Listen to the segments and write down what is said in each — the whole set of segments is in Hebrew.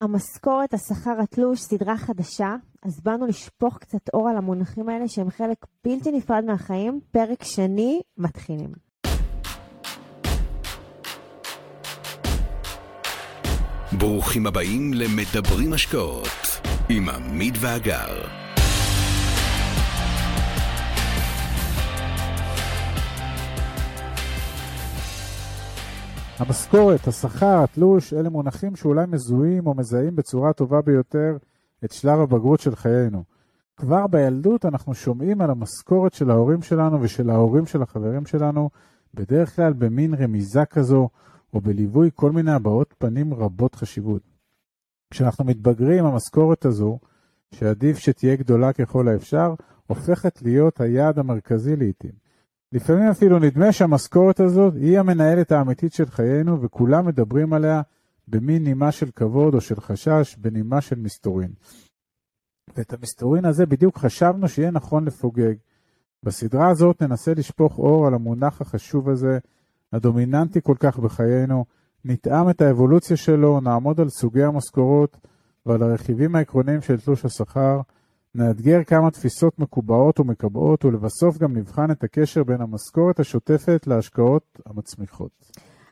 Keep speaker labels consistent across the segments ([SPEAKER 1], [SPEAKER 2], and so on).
[SPEAKER 1] המשכורת, השכר, התלוש, סדרה חדשה, אז באנו לשפוך קצת אור על המונחים האלה שהם חלק בלתי נפרד מהחיים. פרק שני, מתחילים.
[SPEAKER 2] ברוכים הבאים למדברים השקעות עם עמית ואגר.
[SPEAKER 3] המשכורת, השכר, התלוש, אלה מונחים שאולי מזוהים או מזהים בצורה הטובה ביותר את שלב הבגרות של חיינו. כבר בילדות אנחנו שומעים על המשכורת של ההורים שלנו ושל ההורים של החברים שלנו, בדרך כלל במין רמיזה כזו, או בליווי כל מיני הבעות פנים רבות חשיבות. כשאנחנו מתבגרים, המשכורת הזו, שעדיף שתהיה גדולה ככל האפשר, הופכת להיות היעד המרכזי לעתים. לפעמים אפילו נדמה שהמשכורת הזאת היא המנהלת האמיתית של חיינו, וכולם מדברים עליה במין נימה של כבוד או של חשש, בנימה של מסתורין. ואת המסתורין הזה בדיוק חשבנו שיהיה נכון לפוגג. בסדרה הזאת ננסה לשפוך אור על המונח החשוב הזה, הדומיננטי כל כך בחיינו, נטעם את האבולוציה שלו, נעמוד על סוגי המשכורות ועל הרכיבים העקרוניים של תלוש השכר, נאתגר כמה תפיסות מקובעות ומקבעות, ולבסוף גם נבחן את הקשר בין המשכורת השוטפת להשקעות המצמיחות.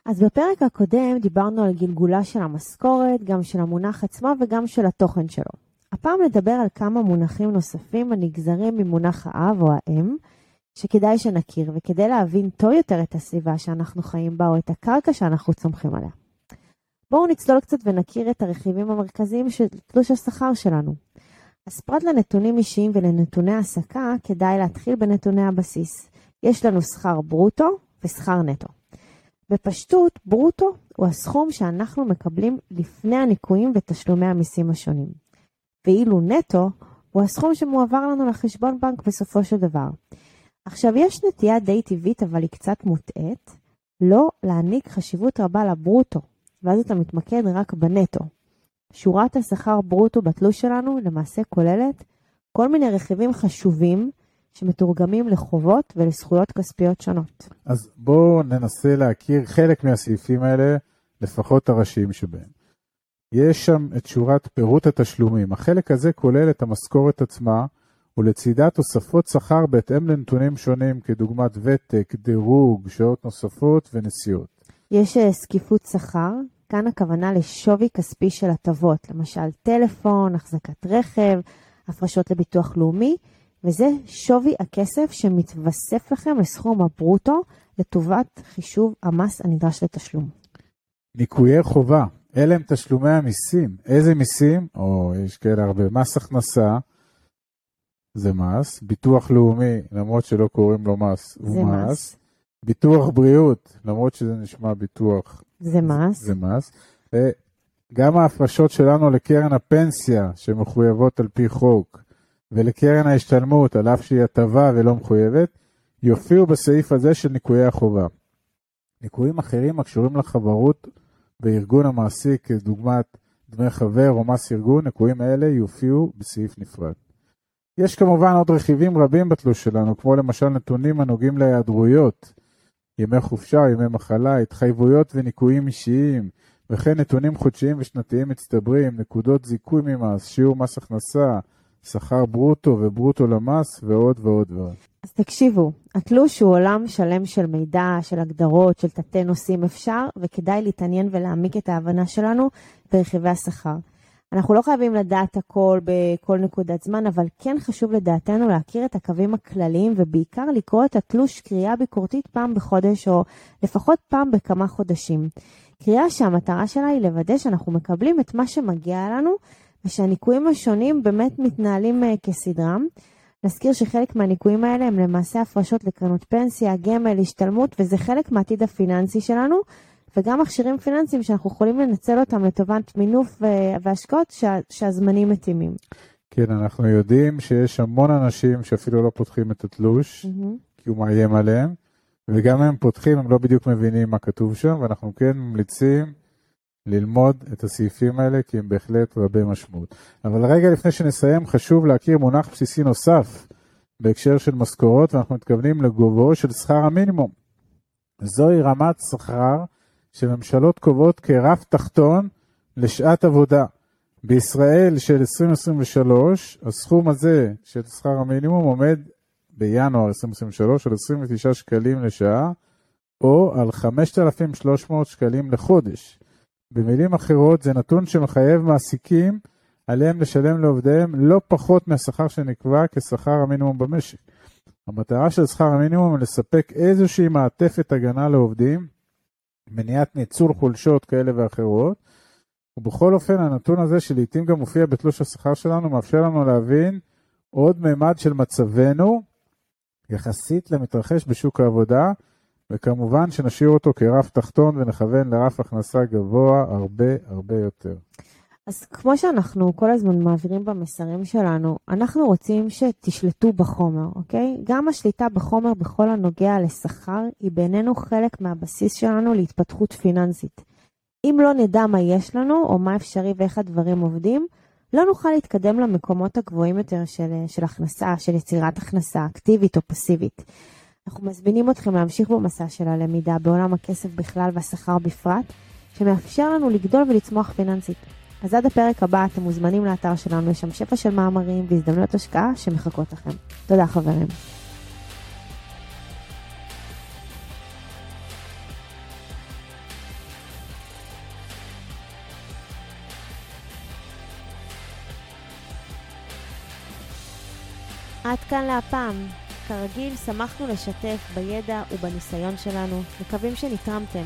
[SPEAKER 1] אז בפרק הקודם דיברנו על גלגולה של המשכורת, גם של המונח עצמו וגם של התוכן שלו. הפעם נדבר על כמה מונחים נוספים הנגזרים ממונח האב או האם, שכדאי שנכיר, וכדי להבין טוב יותר את הסביבה שאנחנו חיים בה או את הקרקע שאנחנו צומחים עליה. בואו נצלול קצת ונכיר את הרכיבים המרכזיים של תלוש השכר שלנו. אז פרט לנתונים אישיים ולנתוני העסקה, כדאי להתחיל בנתוני הבסיס. יש לנו שכר ברוטו ושכר נטו. בפשטות, ברוטו הוא הסכום שאנחנו מקבלים לפני הניכויים ותשלומי המיסים השונים. ואילו נטו הוא הסכום שמועבר לנו לחשבון בנק בסופו של דבר. עכשיו, יש נטייה די טבעית, אבל היא קצת מוטעית, לא להעניק חשיבות רבה לברוטו, ואז אתה מתמקד רק בנטו. שורת השכר ברוטו בתלוש שלנו למעשה כוללת כל מיני רכיבים חשובים שמתורגמים לחובות ולזכויות כספיות שונות.
[SPEAKER 3] אז בואו ננסה להכיר חלק מהסעיפים האלה, לפחות הראשיים שבהם. יש שם את שורת פירוט התשלומים. החלק הזה כולל את המשכורת עצמה, ולצידה תוספות שכר בהתאם לנתונים שונים, כדוגמת ותק, דירוג, שעות נוספות ונסיעות.
[SPEAKER 1] יש אה, זקיפות שכר, כאן הכוונה לשווי כספי של הטבות, למשל טלפון, החזקת רכב, הפרשות לביטוח לאומי, וזה שווי הכסף שמתווסף לכם לסכום הברוטו לטובת חישוב המס הנדרש לתשלום.
[SPEAKER 3] ניכויי חובה, אלה הם תשלומי המיסים. איזה מיסים? או יש כאלה הרבה. מס הכנסה זה מס, ביטוח לאומי, למרות שלא קוראים לו מס, הוא מס. מס. ביטוח בריאות, למרות שזה נשמע ביטוח
[SPEAKER 1] זה מס.
[SPEAKER 3] זה מס. וגם ההפרשות שלנו לקרן הפנסיה, שמחויבות על פי חוק, ולקרן ההשתלמות, על אף שהיא הטבה ולא מחויבת, יופיעו בסעיף הזה של ניכויי החובה. ניכויים אחרים הקשורים לחברות בארגון המעסיק, כדוגמת דמי חבר או מס ארגון, ניכויים אלה יופיעו בסעיף נפרד. יש כמובן עוד רכיבים רבים בתלוש שלנו, כמו למשל נתונים הנוגעים להיעדרויות, ימי חופשה, ימי מחלה, התחייבויות וניכויים אישיים, וכן נתונים חודשיים ושנתיים מצטברים, נקודות זיכוי ממס, שיעור מס הכנסה, שכר ברוטו וברוטו למס, ועוד ועוד ועוד.
[SPEAKER 1] אז תקשיבו, התלוש הוא עולם שלם של מידע, של הגדרות, של תתי נושאים אפשר, וכדאי להתעניין ולהעמיק את ההבנה שלנו ברכיבי השכר. אנחנו לא חייבים לדעת הכל בכל נקודת זמן, אבל כן חשוב לדעתנו להכיר את הקווים הכלליים ובעיקר לקרוא את התלוש קריאה ביקורתית פעם בחודש או לפחות פעם בכמה חודשים. קריאה שהמטרה שלה היא לוודא שאנחנו מקבלים את מה שמגיע לנו ושהניקויים השונים באמת מתנהלים uh, כסדרם. נזכיר שחלק מהניקויים האלה הם למעשה הפרשות לקרנות פנסיה, גמל, השתלמות, וזה חלק מהעתיד הפיננסי שלנו, וגם מכשירים פיננסיים שאנחנו יכולים לנצל אותם לטובת מינוף והשקעות שה, שהזמנים מתאימים.
[SPEAKER 3] כן, אנחנו יודעים שיש המון אנשים שאפילו לא פותחים את התלוש, mm-hmm. כי הוא מאיים עליהם, וגם הם פותחים, הם לא בדיוק מבינים מה כתוב שם, ואנחנו כן ממליצים ללמוד את הסעיפים האלה, כי הם בהחלט רבי משמעות. אבל רגע לפני שנסיים, חשוב להכיר מונח בסיסי נוסף בהקשר של משכורות, ואנחנו מתכוונים לגובהו של שכר המינימום. זוהי רמת שכר שממשלות קובעות כרף תחתון לשעת עבודה. בישראל של 2023, הסכום הזה של שכר המינימום עומד בינואר 2023 על 29 שקלים לשעה, או על 5,300 שקלים לחודש. במילים אחרות, זה נתון שמחייב מעסיקים עליהם לשלם לעובדיהם לא פחות מהשכר שנקבע כשכר המינימום במשק. המטרה של שכר המינימום היא לספק איזושהי מעטפת הגנה לעובדים, מניעת ניצול חולשות כאלה ואחרות, ובכל אופן הנתון הזה שלעיתים גם מופיע בתלוש השכר שלנו מאפשר לנו להבין עוד מימד של מצבנו יחסית למתרחש בשוק העבודה, וכמובן שנשאיר אותו כרף תחתון ונכוון לרף הכנסה גבוה הרבה הרבה יותר.
[SPEAKER 1] אז כמו שאנחנו כל הזמן מעבירים במסרים שלנו, אנחנו רוצים שתשלטו בחומר, אוקיי? גם השליטה בחומר בכל הנוגע לשכר היא בינינו חלק מהבסיס שלנו להתפתחות פיננסית. אם לא נדע מה יש לנו או מה אפשרי ואיך הדברים עובדים, לא נוכל להתקדם למקומות הגבוהים יותר של, של הכנסה, של יצירת הכנסה אקטיבית או פסיבית. אנחנו מזמינים אתכם להמשיך במסע של הלמידה בעולם הכסף בכלל והשכר בפרט, שמאפשר לנו לגדול ולצמוח פיננסית. אז עד הפרק הבא אתם מוזמנים לאתר שלנו, יש שם שפע של מאמרים והזדמנויות השקעה שמחכות לכם. תודה חברים. עד כאן להפעם. כרגיל, שמחנו לשתף בידע ובניסיון שלנו, מקווים שנתרמתם.